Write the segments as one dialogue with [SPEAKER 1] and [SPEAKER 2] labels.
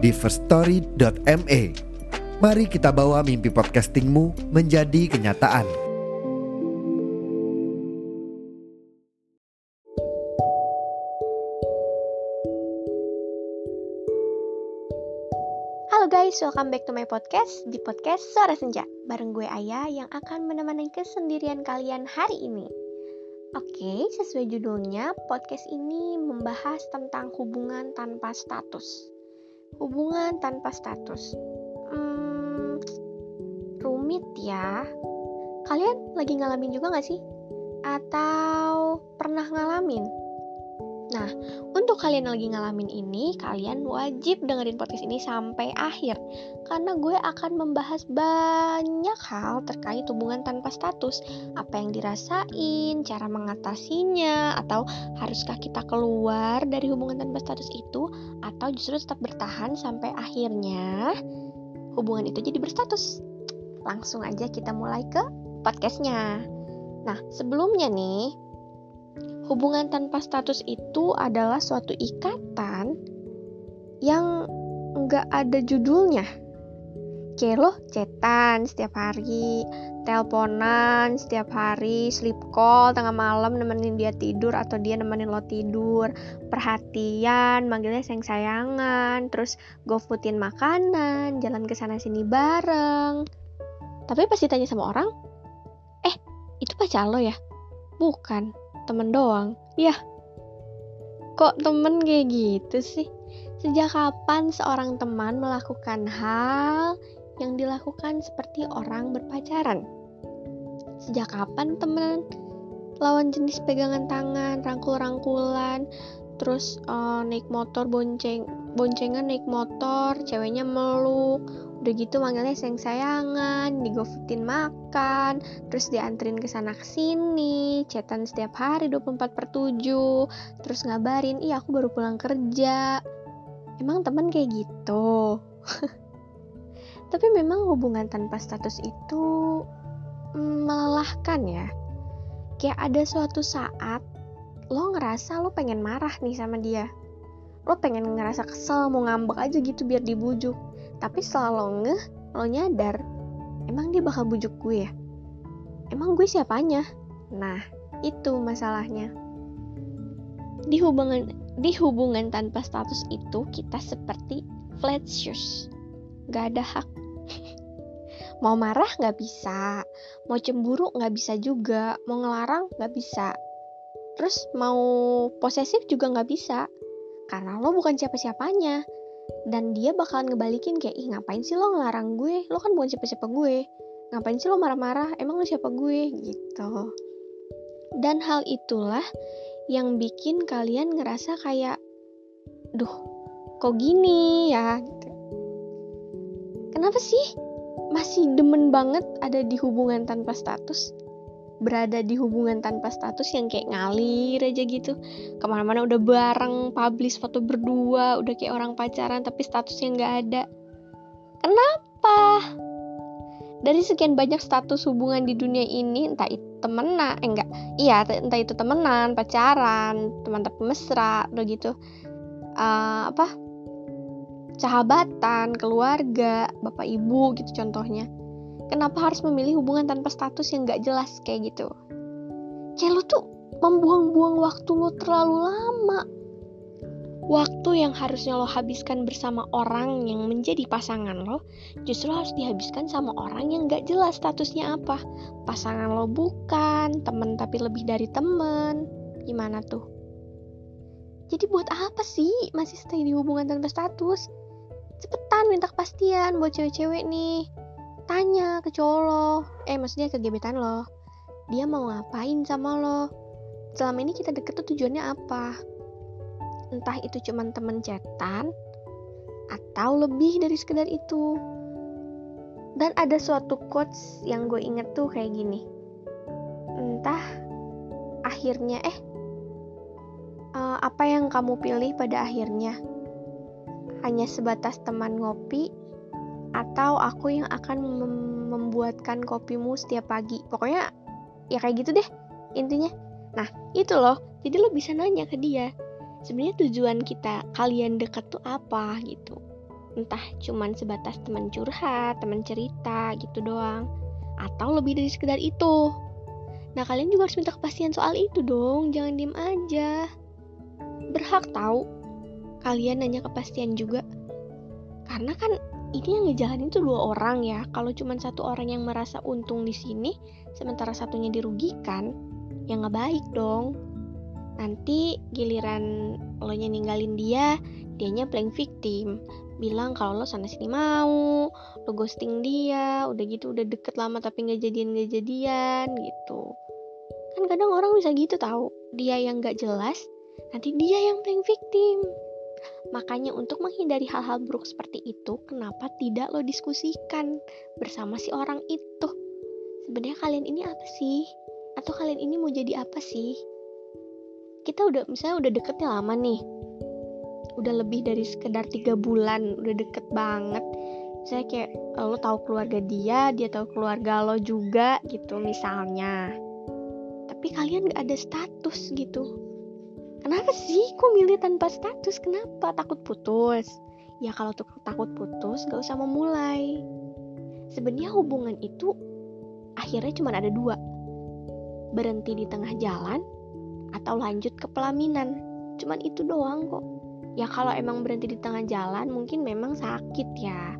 [SPEAKER 1] di firststory.me. Mari kita bawa mimpi podcastingmu menjadi kenyataan.
[SPEAKER 2] Halo guys, welcome back to my podcast di podcast Suara Senja Bareng gue Ayah yang akan menemani kesendirian kalian hari ini Oke, sesuai judulnya, podcast ini membahas tentang hubungan tanpa status Hubungan tanpa status hmm, Rumit ya Kalian lagi ngalamin juga gak sih? Atau pernah ngalamin? Nah, untuk kalian yang lagi ngalamin ini, kalian wajib dengerin podcast ini sampai akhir. Karena gue akan membahas banyak hal terkait hubungan tanpa status. Apa yang dirasain, cara mengatasinya, atau haruskah kita keluar dari hubungan tanpa status itu, atau justru tetap bertahan sampai akhirnya hubungan itu jadi berstatus. Langsung aja kita mulai ke podcastnya. Nah, sebelumnya nih, hubungan tanpa status itu adalah suatu ikatan yang nggak ada judulnya. Kayak lo cetan setiap hari, teleponan setiap hari, sleep call tengah malam nemenin dia tidur atau dia nemenin lo tidur, perhatian, manggilnya sayang-sayangan, terus gofoodin makanan, jalan ke sana sini bareng. Tapi pasti tanya sama orang, eh itu pacar lo ya? Bukan, temen doang. Yah, kok temen kayak gitu sih? Sejak kapan seorang teman melakukan hal yang dilakukan seperti orang berpacaran? Sejak kapan temen lawan jenis pegangan tangan, rangkul-rangkulan, terus uh, naik motor bonceng, boncengan naik motor, ceweknya meluk, udah gitu manggilnya sayang sayangan digofoodin makan terus dianterin ke sana ke sini chatan setiap hari 24 per 7 terus ngabarin iya aku baru pulang kerja. Emang teman kayak gitu? Tapi memang hubungan tanpa status itu mm, melelahkan ya. Kayak ada suatu saat lo ngerasa lo pengen marah nih sama dia. Lo pengen ngerasa kesel mau ngambek aja gitu biar dibujuk tapi setelah lo ngeh lo nyadar emang dia bakal bujuk gue ya? Emang gue siapanya? Nah itu masalahnya. Di hubungan di hubungan tanpa status itu kita seperti flat shoes. Gak ada hak. Mau marah nggak bisa. Mau cemburu nggak bisa juga. Mau ngelarang nggak bisa. Terus mau posesif juga nggak bisa. Karena lo bukan siapa-siapanya dan dia bakalan ngebalikin kayak ih ngapain sih lo ngelarang gue? Lo kan bukan siapa-siapa gue. Ngapain sih lo marah-marah? Emang lo siapa gue? Gitu. Dan hal itulah yang bikin kalian ngerasa kayak duh kok gini ya? Gitu. Kenapa sih masih demen banget ada di hubungan tanpa status berada di hubungan tanpa status yang kayak ngalir aja gitu. Ke mana-mana udah bareng publish foto berdua udah kayak orang pacaran tapi statusnya nggak ada. Kenapa? Dari sekian banyak status hubungan di dunia ini entah itu temenan eh enggak. Iya entah itu temenan pacaran teman tapi mesra udah gitu. Uh, apa? Sahabatan keluarga bapak ibu gitu contohnya Kenapa harus memilih hubungan tanpa status yang gak jelas kayak gitu? Kayak lo tuh membuang-buang waktu lo terlalu lama. Waktu yang harusnya lo habiskan bersama orang yang menjadi pasangan lo, justru harus dihabiskan sama orang yang gak jelas statusnya apa. Pasangan lo bukan, temen tapi lebih dari temen. Gimana tuh? Jadi buat apa sih masih stay di hubungan tanpa status? Cepetan minta kepastian buat cewek-cewek nih tanya ke cowok lo eh maksudnya ke gebetan lo dia mau ngapain sama lo selama ini kita deket tuh tujuannya apa entah itu cuman temen chatan atau lebih dari sekedar itu. Dan ada suatu quotes yang gue inget tuh kayak gini. Entah akhirnya eh uh, apa yang kamu pilih pada akhirnya? Hanya sebatas teman ngopi atau aku yang akan mem membuatkan kopimu setiap pagi. Pokoknya ya kayak gitu deh intinya. Nah, itu loh. Jadi lo bisa nanya ke dia, sebenarnya tujuan kita kalian dekat tuh apa gitu entah cuman sebatas teman curhat teman cerita gitu doang atau lebih dari sekedar itu nah kalian juga harus minta kepastian soal itu dong jangan diem aja berhak tahu kalian nanya kepastian juga karena kan ini yang ngejalanin tuh dua orang ya. Kalau cuma satu orang yang merasa untung di sini sementara satunya dirugikan ya nggak baik dong. Nanti giliran lo nya ninggalin dia dianya playing victim. Bilang kalau lo sana sini mau lo ghosting dia udah gitu udah deket lama tapi nggak jadian nggak jadian gitu. Kan kadang orang bisa gitu tahu dia yang nggak jelas nanti dia yang playing victim makanya untuk menghindari hal-hal buruk seperti itu kenapa tidak lo diskusikan bersama si orang itu? Sebenarnya kalian ini apa sih? Atau kalian ini mau jadi apa sih? Kita udah misalnya udah deketnya lama nih. Udah lebih dari sekedar tiga bulan udah deket banget. Saya kayak lo tahu keluarga dia dia tahu keluarga lo juga gitu misalnya. Tapi kalian gak ada status gitu kenapa sih kok milih tanpa status kenapa takut putus ya kalau tuh takut putus gak usah memulai sebenarnya hubungan itu akhirnya cuma ada dua berhenti di tengah jalan atau lanjut ke pelaminan. Cuman itu doang kok. Ya kalau emang berhenti di tengah jalan mungkin memang sakit ya.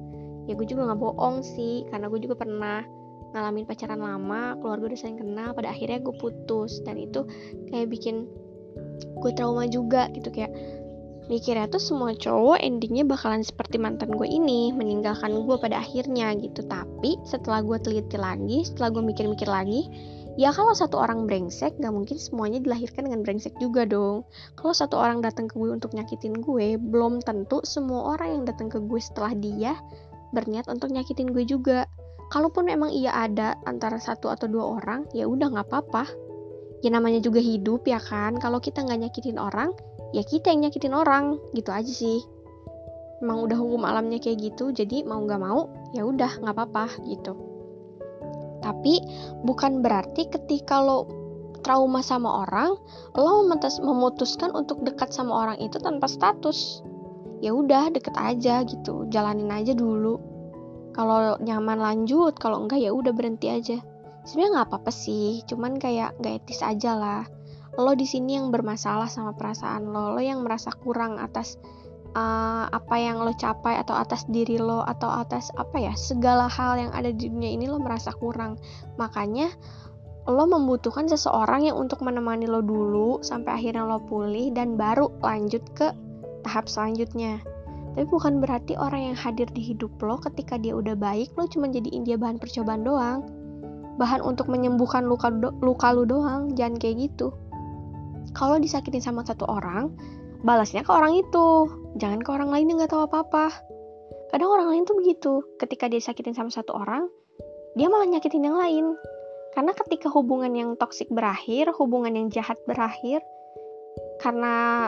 [SPEAKER 2] Ya gue juga gak bohong sih karena gue juga pernah ngalamin pacaran lama, keluarga udah saling kenal, pada akhirnya gue putus dan itu kayak bikin gue trauma juga gitu kayak mikirnya tuh semua cowok endingnya bakalan seperti mantan gue ini meninggalkan gue pada akhirnya gitu. Tapi setelah gue teliti lagi setelah gue mikir-mikir lagi ya kalau satu orang brengsek gak mungkin semuanya dilahirkan dengan brengsek juga dong. Kalau satu orang datang ke gue untuk nyakitin gue belum tentu semua orang yang datang ke gue setelah dia berniat untuk nyakitin gue juga. Kalaupun memang iya ada antara satu atau dua orang ya udah nggak apa-apa ya namanya juga hidup ya kan kalau kita nggak nyakitin orang ya kita yang nyakitin orang gitu aja sih emang udah hukum alamnya kayak gitu jadi mau nggak mau ya udah nggak apa-apa gitu tapi bukan berarti ketika lo trauma sama orang, lo memutuskan untuk dekat sama orang itu tanpa status. Ya udah, deket aja gitu, jalanin aja dulu. Kalau nyaman lanjut, kalau enggak ya udah berhenti aja. Sebenarnya nggak apa-apa sih, cuman kayak nggak etis aja lah. Lo di sini yang bermasalah sama perasaan lo, lo yang merasa kurang atas uh, apa yang lo capai atau atas diri lo atau atas apa ya segala hal yang ada di dunia ini lo merasa kurang. Makanya lo membutuhkan seseorang yang untuk menemani lo dulu sampai akhirnya lo pulih dan baru lanjut ke tahap selanjutnya. Tapi bukan berarti orang yang hadir di hidup lo ketika dia udah baik lo cuma jadiin dia bahan percobaan doang bahan untuk menyembuhkan luka do luka lu doang jangan kayak gitu. Kalau disakitin sama satu orang balasnya ke orang itu. Jangan ke orang lain yang nggak tahu apa-apa. Kadang orang lain tuh begitu. Ketika dia sakitin sama satu orang dia malah nyakitin yang lain. Karena ketika hubungan yang toksik berakhir hubungan yang jahat berakhir karena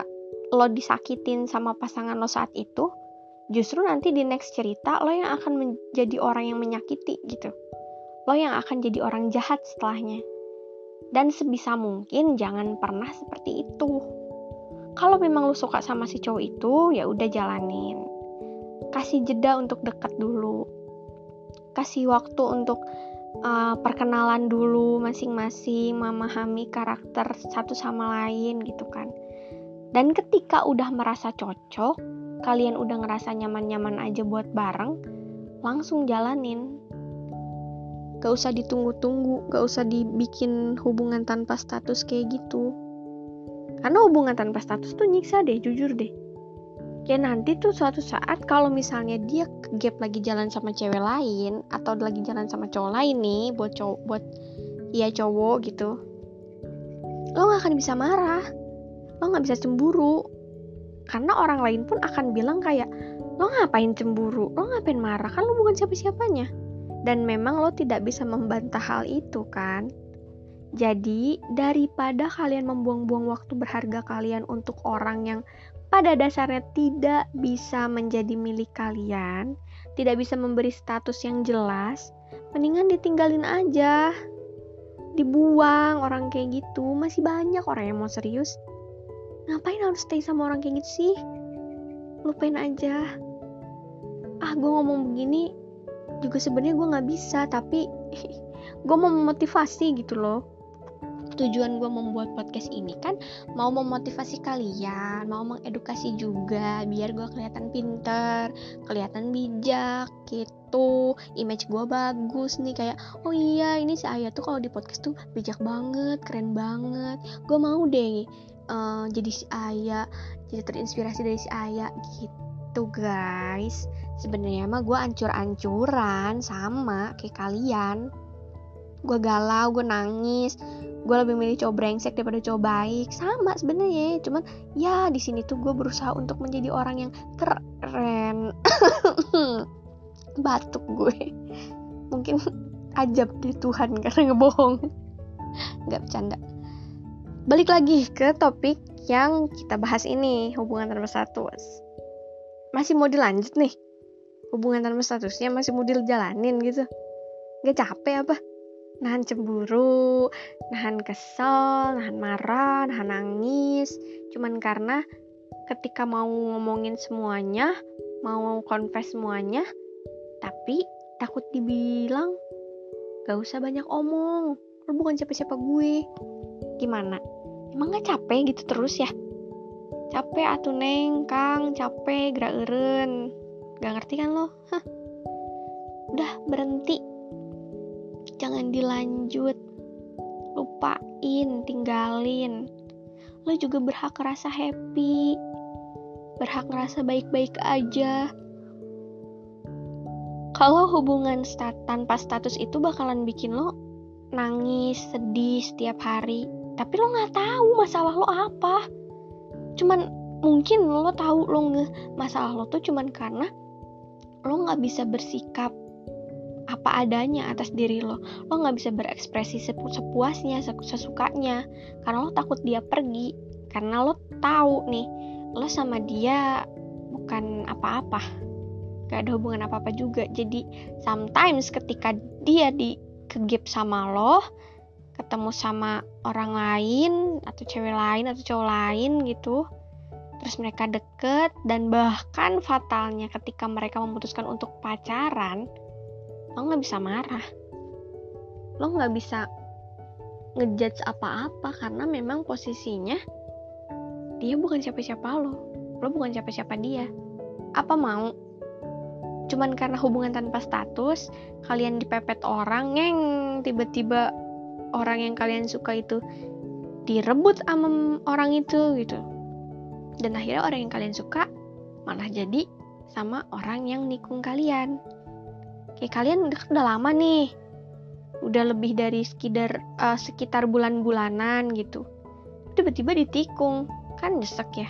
[SPEAKER 2] lo disakitin sama pasangan lo saat itu justru nanti di next cerita lo yang akan menjadi orang yang menyakiti gitu lo yang akan jadi orang jahat setelahnya. Dan sebisa mungkin jangan pernah seperti itu. Kalau memang lu suka sama si cowok itu ya udah jalanin. Kasih jeda untuk dekat dulu. Kasih waktu untuk uh, perkenalan dulu masing-masing memahami karakter satu sama lain gitu kan. Dan ketika udah merasa cocok kalian udah ngerasa nyaman-nyaman aja buat bareng langsung jalanin gak usah ditunggu-tunggu gak usah dibikin hubungan tanpa status kayak gitu karena hubungan tanpa status tuh nyiksa deh, jujur deh. Kayak nanti tuh suatu saat kalau misalnya dia gap lagi jalan sama cewek lain atau lagi jalan sama cowok lain nih buat cowok buat iya cowok gitu. Lo gak akan bisa marah. Lo gak bisa cemburu. Karena orang lain pun akan bilang kayak lo ngapain cemburu lo ngapain marah kan lo bukan siapa-siapanya dan memang lo tidak bisa membantah hal itu kan jadi daripada kalian membuang-buang waktu berharga kalian untuk orang yang pada dasarnya tidak bisa menjadi milik kalian, tidak bisa memberi status yang jelas, mendingan ditinggalin aja. Dibuang orang kayak gitu, masih banyak orang yang mau serius. Ngapain harus stay sama orang kayak gitu sih? Lupain aja. Ah, gue ngomong begini juga sebenarnya gue nggak bisa, tapi gue mau memotivasi gitu loh. Tujuan gue membuat podcast ini kan mau memotivasi kalian, mau mengedukasi juga biar gue kelihatan pinter, kelihatan bijak gitu, image gue bagus nih kayak oh iya ini si Ayah tuh kalau di podcast tuh bijak banget, keren banget, gue mau deh uh, jadi si Ayah, jadi terinspirasi dari si Ayah gitu guys. Sebenarnya mah gue ancur-ancuran sama kayak kalian. Gue galau gue nangis. Gue lebih milih cowok brengsek daripada cowok baik. Sama sebenarnya cuman ya di sini tuh gue berusaha untuk menjadi orang yang keren. Batuk gue. Mungkin ajab deh Tuhan karena ngebohong. Nggak bercanda. Balik lagi ke topik yang kita bahas ini hubungan tanpa status masih mau dilanjut nih hubungan tanpa statusnya masih mau dijalanin gitu nggak capek apa nahan cemburu, nahan kesel, nahan marah, nahan nangis, cuman karena ketika mau ngomongin semuanya, mau confess semuanya, tapi takut dibilang gak usah banyak omong, lo bukan siapa-siapa gue. Gimana? Emang gak capek gitu terus ya? Capek atuh neng, kang, capek, gerak eren. Gak ngerti kan lo? Hah. Udah berhenti. Jangan dilanjut. Lupain tinggalin. Lo juga berhak rasa happy. Berhak ngerasa baik-baik aja. Kalau hubungan stat tanpa status itu bakalan bikin lo nangis sedih setiap hari. Tapi lo nggak tahu masalah lo apa cuman mungkin lo tahu lo nge masalah lo tuh cuman karena lo nggak bisa bersikap apa adanya atas diri lo. Lo nggak bisa berekspresi sepu sepuasnya sesukanya. Karena lo takut dia pergi. Karena lo tahu nih lo sama dia bukan apa-apa. Gak ada hubungan apa-apa juga. Jadi sometimes ketika dia di kegip sama lo ketemu sama orang lain atau cewek lain atau cowok lain gitu. Terus mereka deket dan bahkan fatalnya ketika mereka memutuskan untuk pacaran lo nggak bisa marah. Lo nggak bisa ngejudge apa-apa karena memang posisinya dia bukan siapa-siapa lo. Lo bukan siapa-siapa dia. Apa mau? Cuman karena hubungan tanpa status kalian dipepet orang yang tiba-tiba orang yang kalian suka itu direbut sama orang itu gitu. Dan akhirnya orang yang kalian suka malah jadi sama orang yang nikung kalian. Kayak kalian udah lama nih udah lebih dari sekitar uh, sekitar bulan-bulanan gitu. Tiba-tiba ditikung kan nyesek ya.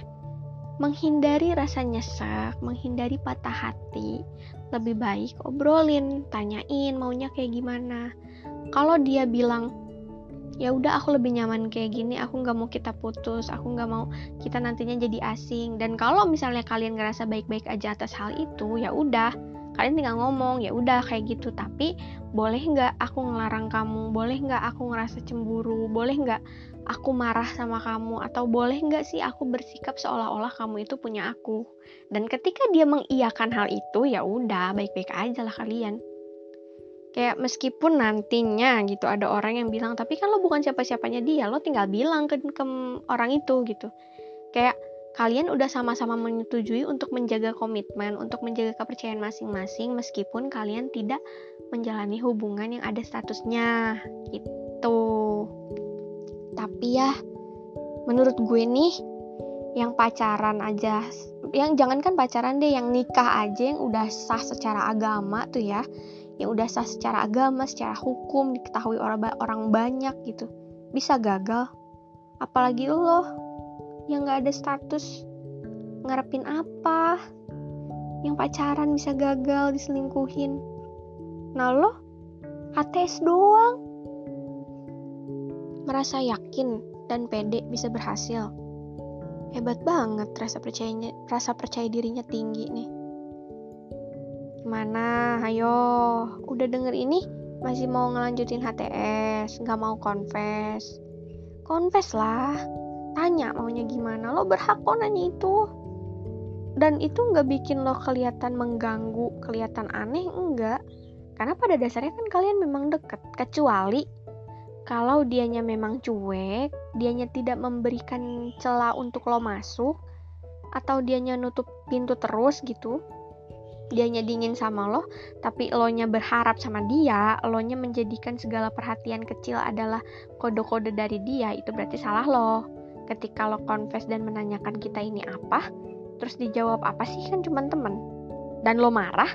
[SPEAKER 2] Menghindari rasa nyesek menghindari patah hati lebih baik obrolin tanyain maunya kayak gimana. Kalau dia bilang ya udah aku lebih nyaman kayak gini aku nggak mau kita putus aku nggak mau kita nantinya jadi asing. Dan kalau misalnya kalian ngerasa baik-baik aja atas hal itu ya udah kalian tinggal ngomong ya udah kayak gitu. Tapi boleh nggak aku ngelarang kamu? Boleh nggak aku ngerasa cemburu? Boleh nggak aku marah sama kamu? Atau boleh nggak sih aku bersikap seolah-olah kamu itu punya aku? Dan ketika dia mengiyakan hal itu ya udah baik-baik aja lah kalian kayak meskipun nantinya gitu ada orang yang bilang tapi kan lo bukan siapa-siapanya dia lo tinggal bilang ke, ke orang itu gitu kayak kalian udah sama-sama menyetujui untuk menjaga komitmen, untuk menjaga kepercayaan masing-masing meskipun kalian tidak menjalani hubungan yang ada statusnya gitu. Tapi ya menurut gue nih yang pacaran aja yang jangankan pacaran deh yang nikah aja yang udah sah secara agama tuh ya yang udah sah secara agama secara hukum diketahui orang orang banyak gitu bisa gagal apalagi lo yang gak ada status ngarepin apa yang pacaran bisa gagal diselingkuhin. Nah lo HTS doang. Merasa yakin dan pede bisa berhasil. Hebat banget rasa percayanya, rasa percaya dirinya tinggi nih. Gimana? Ayo, udah denger ini? Masih mau ngelanjutin HTS? Gak mau confess? Confess lah. Tanya maunya gimana. Lo berhak kok nanya itu dan itu nggak bikin lo kelihatan mengganggu, kelihatan aneh, enggak. Karena pada dasarnya kan kalian memang deket, kecuali kalau dianya memang cuek, dianya tidak memberikan celah untuk lo masuk, atau dianya nutup pintu terus gitu, dianya dingin sama lo, tapi lo nya berharap sama dia, lo nya menjadikan segala perhatian kecil adalah kode-kode dari dia, itu berarti salah lo. Ketika lo confess dan menanyakan kita ini apa, terus dijawab apa sih kan cuma temen dan lo marah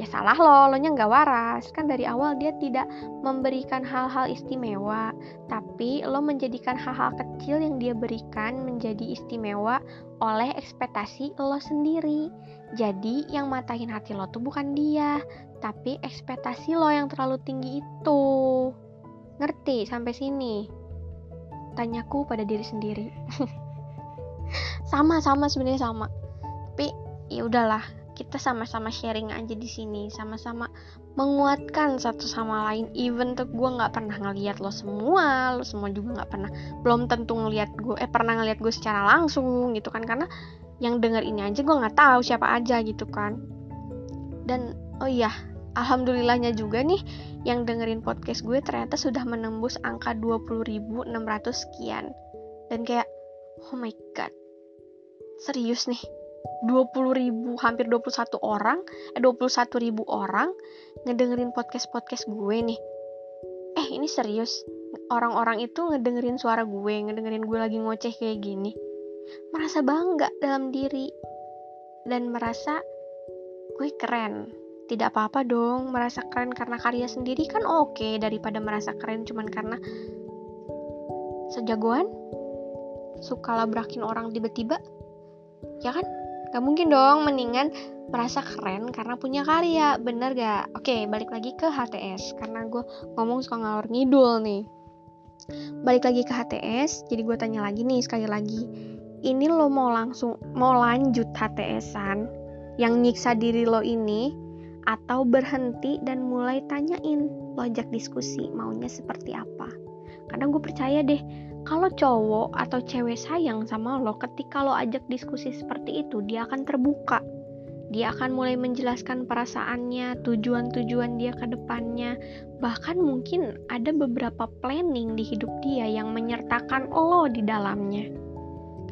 [SPEAKER 2] ya salah lo lo nya nggak waras. Kan dari awal dia tidak memberikan hal-hal istimewa tapi lo menjadikan hal-hal kecil yang dia berikan menjadi istimewa oleh ekspektasi lo sendiri. Jadi yang matahin hati lo tuh bukan dia tapi ekspektasi lo yang terlalu tinggi itu. Ngerti? Sampai sini. Tanyaku pada diri sendiri. Sama sama sebenarnya sama. Tapi ya udahlah kita sama-sama sharing aja di sini sama-sama menguatkan satu sama lain. Even tuh gue nggak pernah ngeliat lo semua lo semua juga nggak pernah belum tentu ngeliat gue eh pernah ngeliat gue secara langsung gitu kan. Karena yang denger ini aja gue nggak tahu siapa aja gitu kan. Dan oh iya alhamdulillahnya juga nih yang dengerin podcast gue ternyata sudah menembus angka 20.600 sekian. Dan kayak oh my god serius nih 20 ribu hampir 21 orang eh 21 ribu orang ngedengerin podcast podcast gue nih. Eh ini serius. Orang-orang itu ngedengerin suara gue ngedengerin gue lagi ngoceh kayak gini. Merasa bangga dalam diri. Dan merasa gue keren. Tidak apa-apa dong merasa keren karena karya sendiri kan oke okay, daripada merasa keren cuman karena sejagoan suka labrakin orang tiba-tiba. Ya kan Gak mungkin dong mendingan merasa keren karena punya karya, bener gak? Oke, balik lagi ke HTS karena gue ngomong suka ngalor ngidul nih. Balik lagi ke HTS, jadi gue tanya lagi nih sekali lagi. Ini lo mau langsung mau lanjut HTSan yang nyiksa diri lo ini atau berhenti dan mulai tanyain lo ajak diskusi maunya seperti apa? Kadang gue percaya deh kalau cowok atau cewek sayang sama lo ketika lo ajak diskusi seperti itu dia akan terbuka dia akan mulai menjelaskan perasaannya, tujuan-tujuan dia ke depannya, bahkan mungkin ada beberapa planning di hidup dia yang menyertakan lo di dalamnya.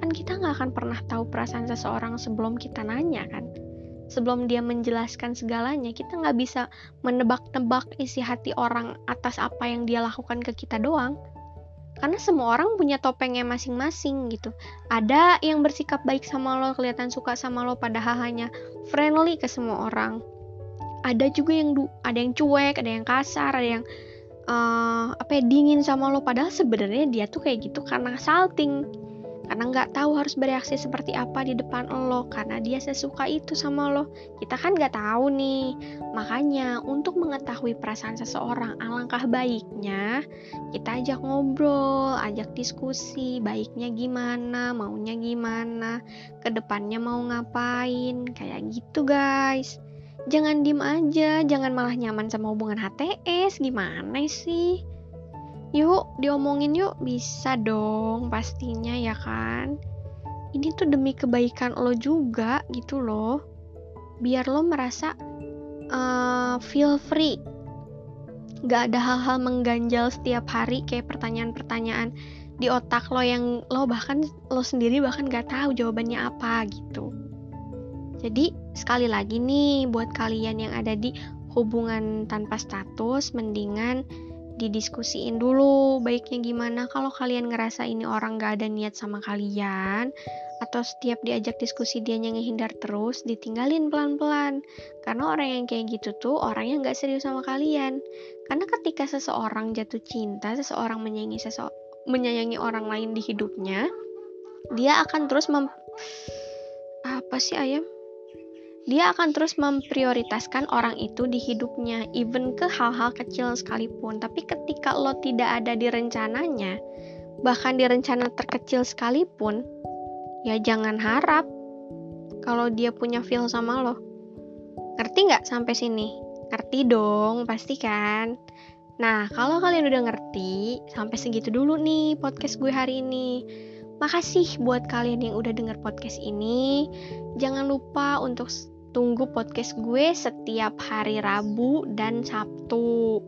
[SPEAKER 2] Kan kita nggak akan pernah tahu perasaan seseorang sebelum kita nanya kan. Sebelum dia menjelaskan segalanya, kita nggak bisa menebak-nebak isi hati orang atas apa yang dia lakukan ke kita doang. Karena semua orang punya topengnya masing-masing gitu. Ada yang bersikap baik sama lo kelihatan suka sama lo padahal hanya friendly ke semua orang. Ada juga yang du ada yang cuek ada yang kasar ada yang uh, apa ya dingin sama lo padahal sebenarnya dia tuh kayak gitu karena salting karena nggak tahu harus bereaksi seperti apa di depan lo karena dia sesuka itu sama lo. Kita kan nggak tahu nih. Makanya untuk mengetahui perasaan seseorang alangkah baiknya kita ajak ngobrol ajak diskusi baiknya gimana maunya gimana ke depannya mau ngapain kayak gitu guys. Jangan diem aja jangan malah nyaman sama hubungan HTS gimana sih Yuk, diomongin yuk. Bisa dong, pastinya ya kan. Ini tuh demi kebaikan lo juga gitu loh. Biar lo merasa uh, feel free. Gak ada hal-hal mengganjal setiap hari kayak pertanyaan-pertanyaan di otak lo yang lo bahkan lo sendiri bahkan gak tahu jawabannya apa gitu. Jadi sekali lagi nih buat kalian yang ada di hubungan tanpa status mendingan didiskusiin dulu baiknya gimana. Kalau kalian ngerasa ini orang gak ada niat sama kalian atau setiap diajak diskusi dia ngehindar terus ditinggalin pelan-pelan. Karena orang yang kayak gitu tuh orang yang gak serius sama kalian. Karena ketika seseorang jatuh cinta seseorang menyayangi sese menyayangi orang lain di hidupnya dia akan terus mem apa sih ayam dia akan terus memprioritaskan orang itu di hidupnya, even ke hal-hal kecil sekalipun. Tapi ketika lo tidak ada di rencananya, bahkan di rencana terkecil sekalipun, ya jangan harap kalau dia punya feel sama lo. Ngerti nggak sampai sini? Ngerti dong, pasti kan? Nah, kalau kalian udah ngerti, sampai segitu dulu nih podcast gue hari ini. Makasih buat kalian yang udah denger podcast ini. Jangan lupa untuk tunggu podcast gue setiap hari Rabu dan Sabtu.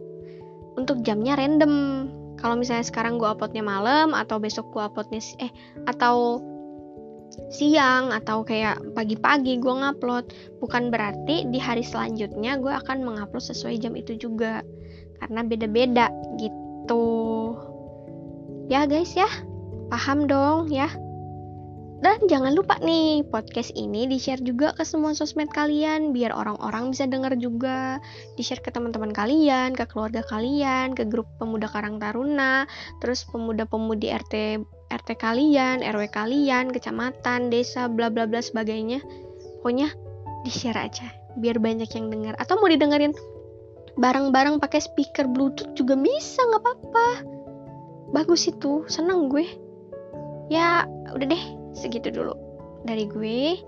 [SPEAKER 2] Untuk jamnya random. Kalau misalnya sekarang gue uploadnya malam atau besok gue uploadnya eh atau siang atau kayak pagi-pagi gue ngupload bukan berarti di hari selanjutnya gue akan mengupload sesuai jam itu juga karena beda-beda gitu ya guys ya Paham dong ya. Dan jangan lupa nih, podcast ini di-share juga ke semua sosmed kalian biar orang-orang bisa denger juga. Di-share ke teman-teman kalian, ke keluarga kalian, ke grup pemuda Karang Taruna, terus pemuda-pemudi RT RT kalian, RW kalian, kecamatan, desa, bla bla bla sebagainya. Pokoknya di-share aja biar banyak yang dengar atau mau didengerin bareng-bareng pakai speaker bluetooth juga bisa nggak apa-apa bagus itu seneng gue ya udah deh segitu dulu dari gue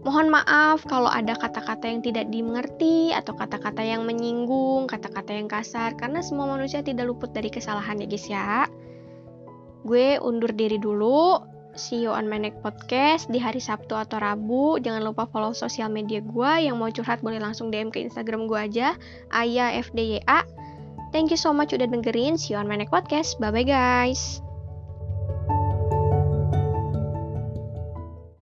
[SPEAKER 2] mohon maaf kalau ada kata-kata yang tidak dimengerti atau kata-kata yang menyinggung kata-kata yang kasar karena semua manusia tidak luput dari kesalahan ya guys ya gue undur diri dulu see you on my next podcast di hari Sabtu atau Rabu jangan lupa follow sosial media gue yang mau curhat boleh langsung DM ke Instagram gue aja Ayah FDYA Thank you so much udah dengerin. See you on my next podcast. Bye bye guys.